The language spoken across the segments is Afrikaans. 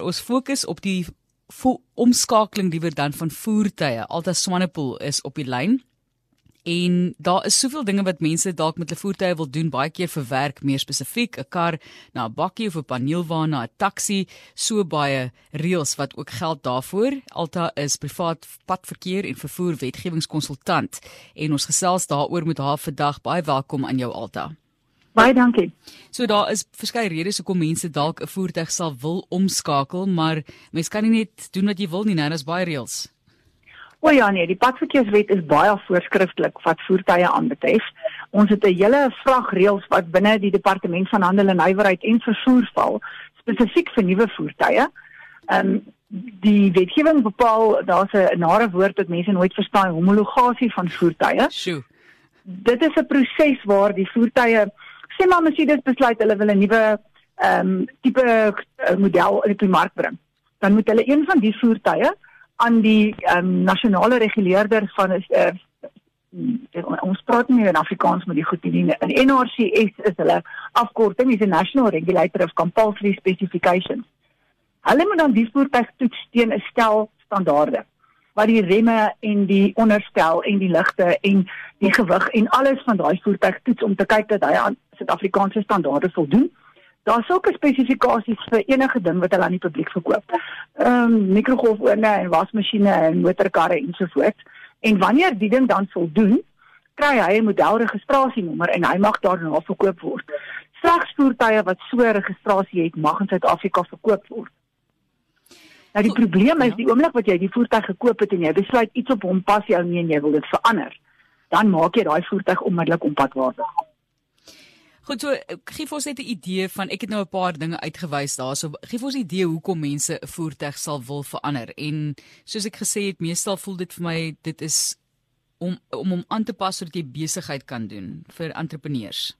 Ons fokus op die omskakeling liewer dan van voertuie. Alta Swanepoel is op die lyn. En daar is soveel dinge wat mense dalk met hulle voertuie wil doen, baie keer vir werk, meer spesifiek 'n kar na 'n bakkie of 'n paneelwa na 'n taxi, so baie reëls wat ook geld daarvoor. Alta is privaat padverkeer en vervoer wetgewingskonsultant en ons gesels daaroor met haar vandag. Baie welkom aan jou Alta. Baie dankie. So daar is verskeie redes hoekom mense dalk 'n voertuig sal wil omskakel, maar mens kan nie net doen wat jy wil nie, nou, daar's baie reëls. O ja nee, die padverkeerswet is baie voorskrifklik wat voertuie aanbetref. Ons het 'n hele vragreëls wat binne die departement van handel en nywerheid en vervoer val spesifiek vir nuwe voertuie. Ehm um, die wetgewing bepaal daar's 'n nare woord wat mense nooit verstaan, homologasie van voertuie. Sjoe. Dit is 'n proses waar die voertuie sê maar Mercedes besluit hulle wil 'n nuwe ehm um, tipe uh, model in die mark bring. Dan moet hulle een van die voertuie aan die um, nasionale reguleerder van uh, ons praat nie in Afrikaans met die goed nie. In NRCS is hulle afkorting is 'n National Regulator of Compulsory Specifications. Hulle moet dan die voertuig toets teen 'n stel standaarde wat die remme en die onderstel en die ligte en die gewig en alles van daai voertuig toets om te kyk dat hy aan Suid-Afrikaanse standaarde voldoen. Daar's sulke spesifikasies vir enige ding wat hulle aan die publiek verkoop. Ehm um, mikrogolfowne en wasmasjiene en motorkarre ensovoorts. En wanneer die ding dan voldoen, kry hy 'n modelregistrasienommer en hy mag daarna verkoop word. Slegs voertuie wat so 'n registrasie het, mag in Suid-Afrika verkoop word. Nou die probleem is die oomblik wat jy die voertuig gekoop het en jy besluit iets op hom pas jou nie en jy wil dit verander, dan maak jy daai voertuig onmiddellik onpadwaardig. Goed, so gee vir ons net 'n idee van ek het nou 'n paar dinge uitgewys daarso. Gee vir ons 'n idee hoekom mense 'n voertuig sal wil verander. En soos ek gesê het, meestal voel dit vir my dit is om om hom aan te pas sodat jy besigheid kan doen vir entrepreneurs.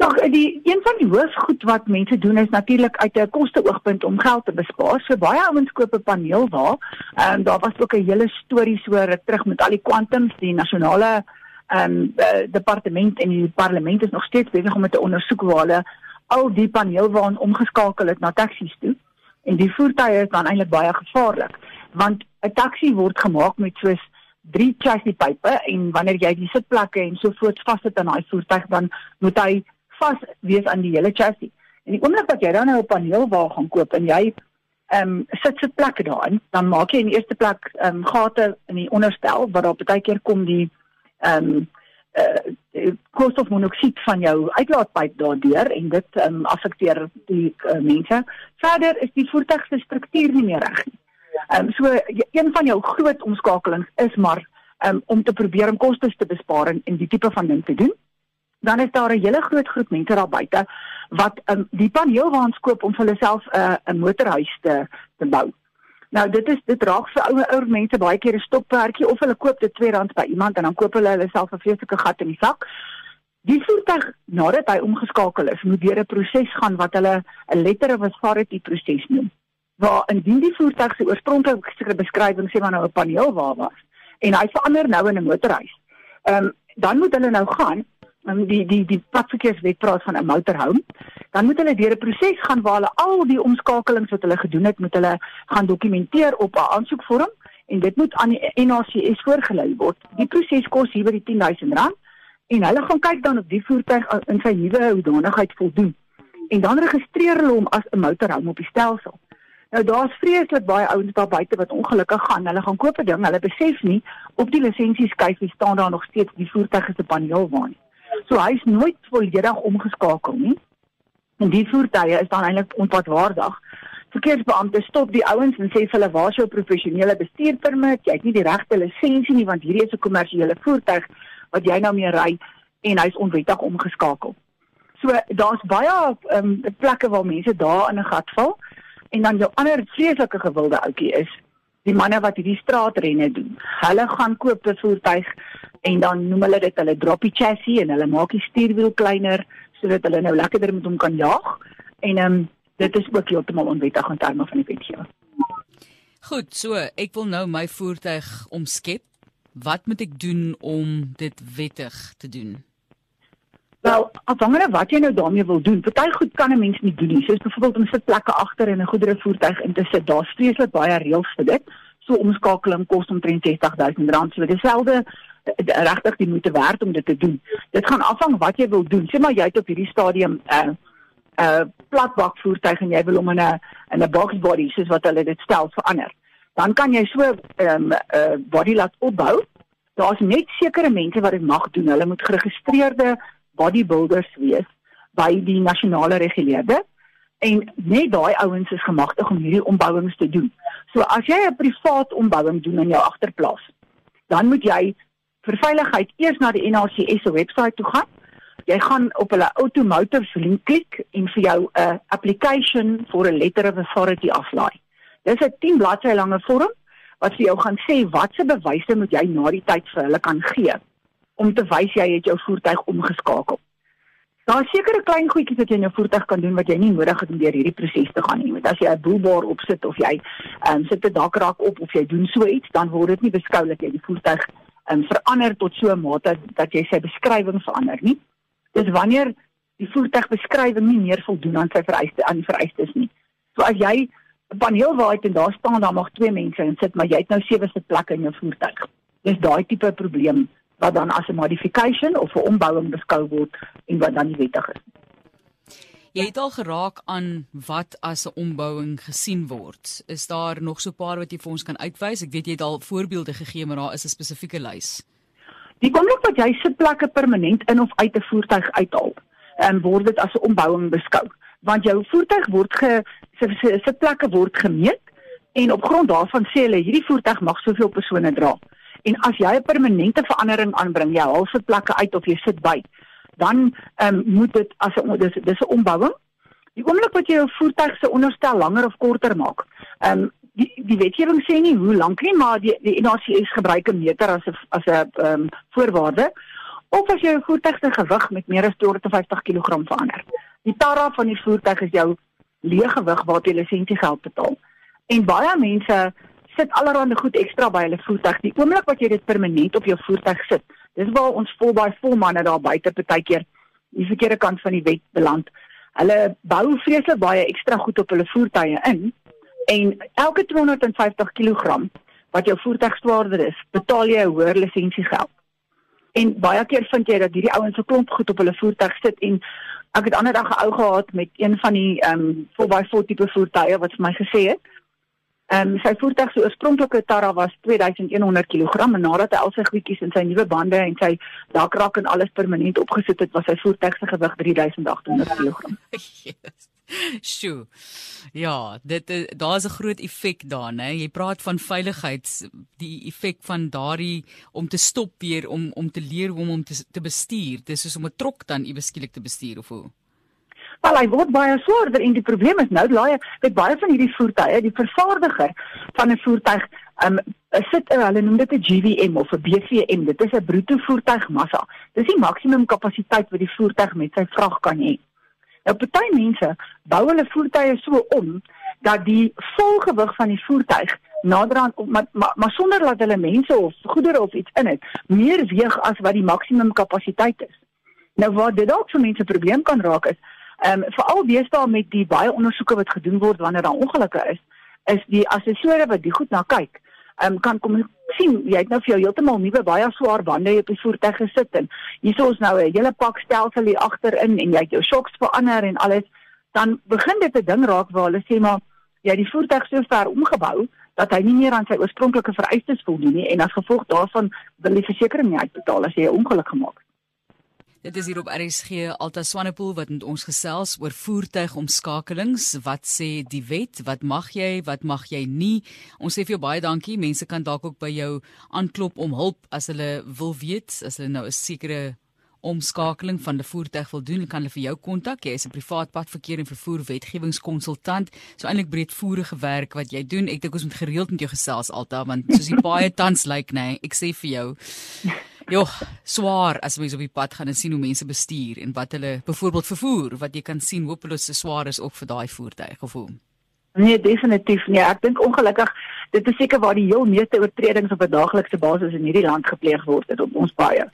Ja, die een van die hoofgoed wat mense doen is natuurlik uit 'n koste-oogpunt om geld te bespaar. So baie ouens koop 'n paneel waar. Ehm um, daar was ook 'n hele storie so ruk terug met al die kwantums, die nasionale ehm um, departement en die parlement is nog steeds besig om te ondersoek waar hulle al die paneelwaan omgeskakel het na taksies toe. En die voertuie is dan eintlik baie gevaarlik want 'n taxi word gemaak met soos drie chassis pype en wanneer jy die sitplekke en so voort vassit aan daai voertuig dan moet hy vas wees aan die hele chassis. En die oomblik wat jy dan nou 'n paneelwa gaan koop en jy ehm um, sit sitplekke daarin, dan maak jy in die eerste plek ehm um, gate in die onderstel wat daar baie keer kom die ehm um, uh, koolstofmonoksied van jou uitlaatpyp daardeur en dit ehm um, affekteer die uh, mense. Verder is die voertuig se struktuur nie meer reg nie. Ehm um, so een van jou groot omskakelings is maar um, om te probeer om kostes te bespaar en, en die tipe van ding te doen. Dan is daar 'n hele groot groep mense daar buite wat um, die paneelwaans koop om vir hulle self 'n uh, 'n motorhuis te te bou. Nou dit is dit raak vir ouer ouer mense baie keer 'n stopwerkie of hulle koop dit R2 by iemand en dan koop hulle hulle self 'n vreeslike gat in die sak. Die voertuig nadat hy omgeskakel is, moet deur 'n proses gaan wat hulle 'n letter of authority proses noem. Waar indien die voertuig se oorspronklike beskrywing sê maar nou 'n paneel waar was en hy verander nou in 'n motorhuis. Ehm um, dan moet hulle nou gaan die die die padverkeerswet praat van 'n motorhome, dan moet hulle deur 'n proses gaan waar hulle al die omskakelings wat hulle gedoen het, moet hulle gaan dokumenteer op 'n aansoekvorm en dit moet aan die NACS voorgelê word. Die proses kos hier by die R10000 en hulle gaan kyk dan of die voertuig in sy nuwe hoedanigheid voldoen. En dan registreer hulle hom as 'n motorhome op die stelsel. Nou daar's vreeslik baie ouens daar buite wat ongelukkig gaan. Hulle gaan koop 'n ding, hulle besef nie op die lisensieskyfie staan daar nog steeds die voertuig is 'n paneelwaan. So hy's nooit volledig omgeskakel nie. En die voertuie is dan eintlik onpadwaardig. Verkeersbeampte stop die ouens en sê vir hulle waar is jou professionele bestuurpermit? Jy het nie die regte lisensie nie want hierdie is 'n kommersiële voertuig wat jy nou mee ry en hy's onwettig omgeskakel. So daar's baie um, plekke waar mense daar in 'n gat val en dan jou ander vreeslike gewilde ouetjie is die manne wat hierdie straatrenne doen. Hulle gaan koop 'n voertuig en dan noem hulle dit hulle droppie chassis en hulle maak die stuurwiel kleiner sodat hulle nou lekkerder met hom kan jaag en ehm um, dit is ook heeltemal onwettig in terme van die wetgewing. Goed, so ek wil nou my voertuig omskep. Wat moet ek doen om dit wettig te doen? Wel, afhangende wat jy nou daarmee wil doen. Party goed kan 'n mens nie doen nie. Soos byvoorbeeld om sitplekke agter in 'n goederevoertuig in te sit. Daar's vreeslik baie reëls vir dit. So omskakeling kos omtrent R60000. So dieselfde regtig die moeite werd om dit te doen. Dit gaan afhang wat jy wil doen. Sê maar jy het op hierdie stadium 'n uh, 'n uh, platbak voertuig en jy wil hom in 'n in 'n box body soos wat hulle dit stel verander. Dan kan jy so 'n um, 'n uh, body laat opbou. Daar's net sekere mense wat dit mag doen. Hulle moet geregistreerde bodybuilders wees by die nasionale reguleerder en net daai ouens is gemagtig om hierdie ombouings te doen. So as jy 'n privaat ombouing doen in jou agterplaas, dan moet jy vir veiligheid eers na die NRCS se webwerf toe gaan. Jy gaan op hulle automotive link klik en vir jou 'n application for a letter of authority aflaai. Dis 'n 10 bladsy lange vorm wat vir jou gaan sê watse bewyse moet jy na die tyd vir hulle kan gee om te wys jy het jou voertuig omgeskakel. Daar is sekere klein goedjies wat jy in jou voertuig kan doen wat jy nie nodig het om deur hierdie proses te gaan nie. Want as jy 'n boelbaar opsit of jy ehm um, sit 'n dakrak op of jy doen so iets, dan word dit nie beskou dat jy die voertuig um, verander tot so 'n mate dat jy sy beskrywing verander nie. Dis wanneer die voertuigbeskrywing nie meer voldoen aan sy vereiste aan vereistes nie. So as jy 'n paneel waar het en daar staan daar mag twee mense in sit, maar jy het nou sewe sitplekke in jou voertuig. Dis daai tipe probleem wat dan as 'n modification of 'n ombouing beskou word en wat dan nie wettig is. Jy het al geraak aan wat as 'n ombouing gesien word. Is daar nog so 'n paar wat jy vir ons kan uitwys? Ek weet jy het al voorbeelde gegee, maar daar is 'n spesifieke lys. Die oomblik wat jy sitplekke permanent in of uit 'n voertuig uithaal, en word dit as 'n ombouing beskou, want jou voertuig word ge sitplekke word gemeet en op grond daarvan sê hulle hierdie voertuig mag soveel persone dra. En as jy 'n permanente verandering aanbring, jy haal sitplekke uit of jy sit by, dan ehm um, moet dit as 'n dis dis 'n ombouing. Die oomblik wat jy jou voertuig se onderstel langer of korter maak. Ehm um, die die wetgewing sê nie hoe lank nie, maar die die NACS gebruik 'n meter as 'n as 'n ehm um, voorwaarde. Of as jy jou voertuig se gewig met meer as 250 kg verander. Die tarra van die voertuig is jou leeggewig waar jy lisensiegeld betaal. En baie mense sit allerhande goed ekstra by hulle voertuig. Die oomblik wat jy dit permanent op jou voertuig sit, dis waar ons vol baie vol manne daar buite partykeer die verkeerde kant van die wet beland. Hulle bou vreeslik baie ekstra goed op hulle voertuie in en elke 250 kg wat jou voertuig swaarder is, betaal jy 'n hoër lisensiegeld. En baie keer vind jy dat hierdie ouens so klomp goed op hulle voertuig sit en ek het ander dag 'n ou gehad met een van die ehm um, 4x4 tipe voertuie wat vir my gesê het Ehm um, sy voertuig se oorspronklike tarra was 2100 kg en nadat hy al sy goedjies in sy nuwe bande en sy dakrak en alles permanent opgesit het, was sy voertuig se gewig 3800 kg. Sjoe. Ja, dit daar's 'n groot effek daar, né? Jy praat van veiligheid, die effek van daardie om te stop weer om om te leer hoe om om te, te bestuur. Dis soos om 'n trok dan iewes skielik te bestuur of hoe? Wel hy word baie swaarder en die probleem is nou laai met baie van hierdie voertuie, die vervaardiger van 'n voertuig um sit uh, hulle noem dit 'n GVM of 'n BVM. Dit is 'n bruto voertuigmassa. Dis die maksimum kapasiteit wat die voertuig met sy vrag kan hê. Nou party mense bou hulle voertuie so om dat die volgewig van die voertuig naderhand maar, maar maar sonder dat hulle mense of goedere of iets in het meer weeg as wat die maksimum kapasiteit is. Nou wat dit dalk vir mense 'n probleem kan raak is Ehm um, veral deesdae met die baie ondersoeke wat gedoen word wanneer daar ongelukke is, is die assessore wat die goed na kyk, ehm um, kan kom sien jy het nou vir jou heeltemal nuwe baie swaar bande op die voertuig gesit en hierso is nou 'n hele pak stelsel hier agterin en jy het jou shocks verander en alles, dan begin dit 'n ding raak waar hulle sê maar jy het die voertuig so ver omgebou dat hy nie meer aan sy oorspronklike vereistes voldoen nie en as gevolg daarvan wil die versekerings nie uitbetaal as jy 'n ongeluk gemaak het. Dit is hier op RSG Alta Swanepoel wat met ons gesels oor voertuigomskakelings. Wat sê die wet? Wat mag jy? Wat mag jy nie? Ons sê vir jou baie dankie. Mense kan dalk ook by jou aanklop om hulp as hulle wil weet, as hulle nou 'n sekere omskakeling van 'n voertuig wil doen, kan hulle vir jou kontak. Jy is 'n privaat padverkeer en vervoer wetgewingskonsultant. So eintlik breedvoerige werk wat jy doen. Ek dink ons moet gereeld met jou gesels Alta want soos die baie tans lyk, like, nê, nee, ek sê vir jou Jo, swaar as mens op die pad gaan en sien hoe mense bestuur en wat hulle byvoorbeeld vervoer, wat jy kan sien hopeloos se swaar is ook vir daai voertuig of hoe. Nee, definitief nie. Ek dink ongelukkig dit is seker waar die heel meeste oortredings op 'n daaglikse basis in hierdie land gepleeg word op ons paaie.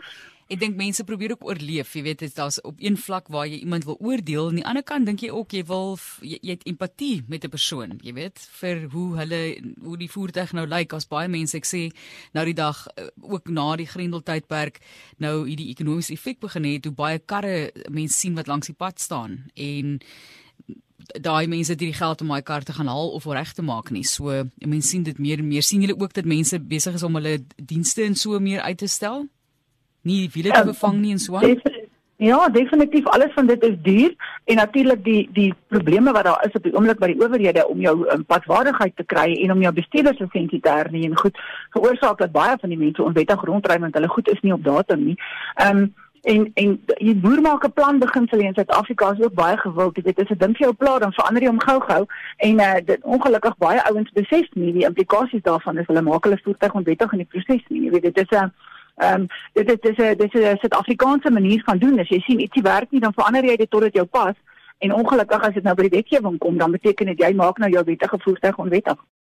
Ek dink mense probeer ook oorleef, jy weet, daar's op een vlak waar jy iemand wil oordeel aan die ander kant dink jy ook jy wil jy, jy het empatie met 'n persoon, jy weet, vir hoe hulle hoe die voertuig nou lyk. As baie mense ek sê nou die dag eh, ook na die Grendeltydperk nou hierdie ekonomiese effek begin het, hoe baie karre mense sien wat langs die pad staan en daai mense het hierdie geld om daai kar te gaan haal of reg te maak nie. So mense sien dit meer en meer. sien julle ook dat mense besig is om hulle dienste en so meer uit te stel? Nie wiele te bevang nie en so aan. Ja, definitief alles van dit is duur en natuurlik die die probleme wat daar is op die oomblik by die owerhede om jou um, padwaardigheid te kry en om jou bestuurderslisensie te hernie en goed veroorsaak dat baie van die mense onwettig rondry want hulle goed is nie op datum nie. Ehm um, en en die boer maak 'n plan beginsel in Suid-Afrika is ook baie gewild. Jy weet, as 'n ding vir jou pla dan verander jy hom gou-gou en uh, dit ongelukkig baie ouens besef nie die implikasies daarvan is hulle maak hulle voertuig onwettig in die proses nie. Jy weet, dit is 'n uh, Ehm um, dit is 'n dit is 'n Suid-Afrikaanse manier van doen. As jy sien ietsie werk nie, dan verander jy dit totdat jou pas. En ongelukkig as dit nou by die wetgewing kom, dan beteken dit jy maak nou jou wettige voertuig onwettig.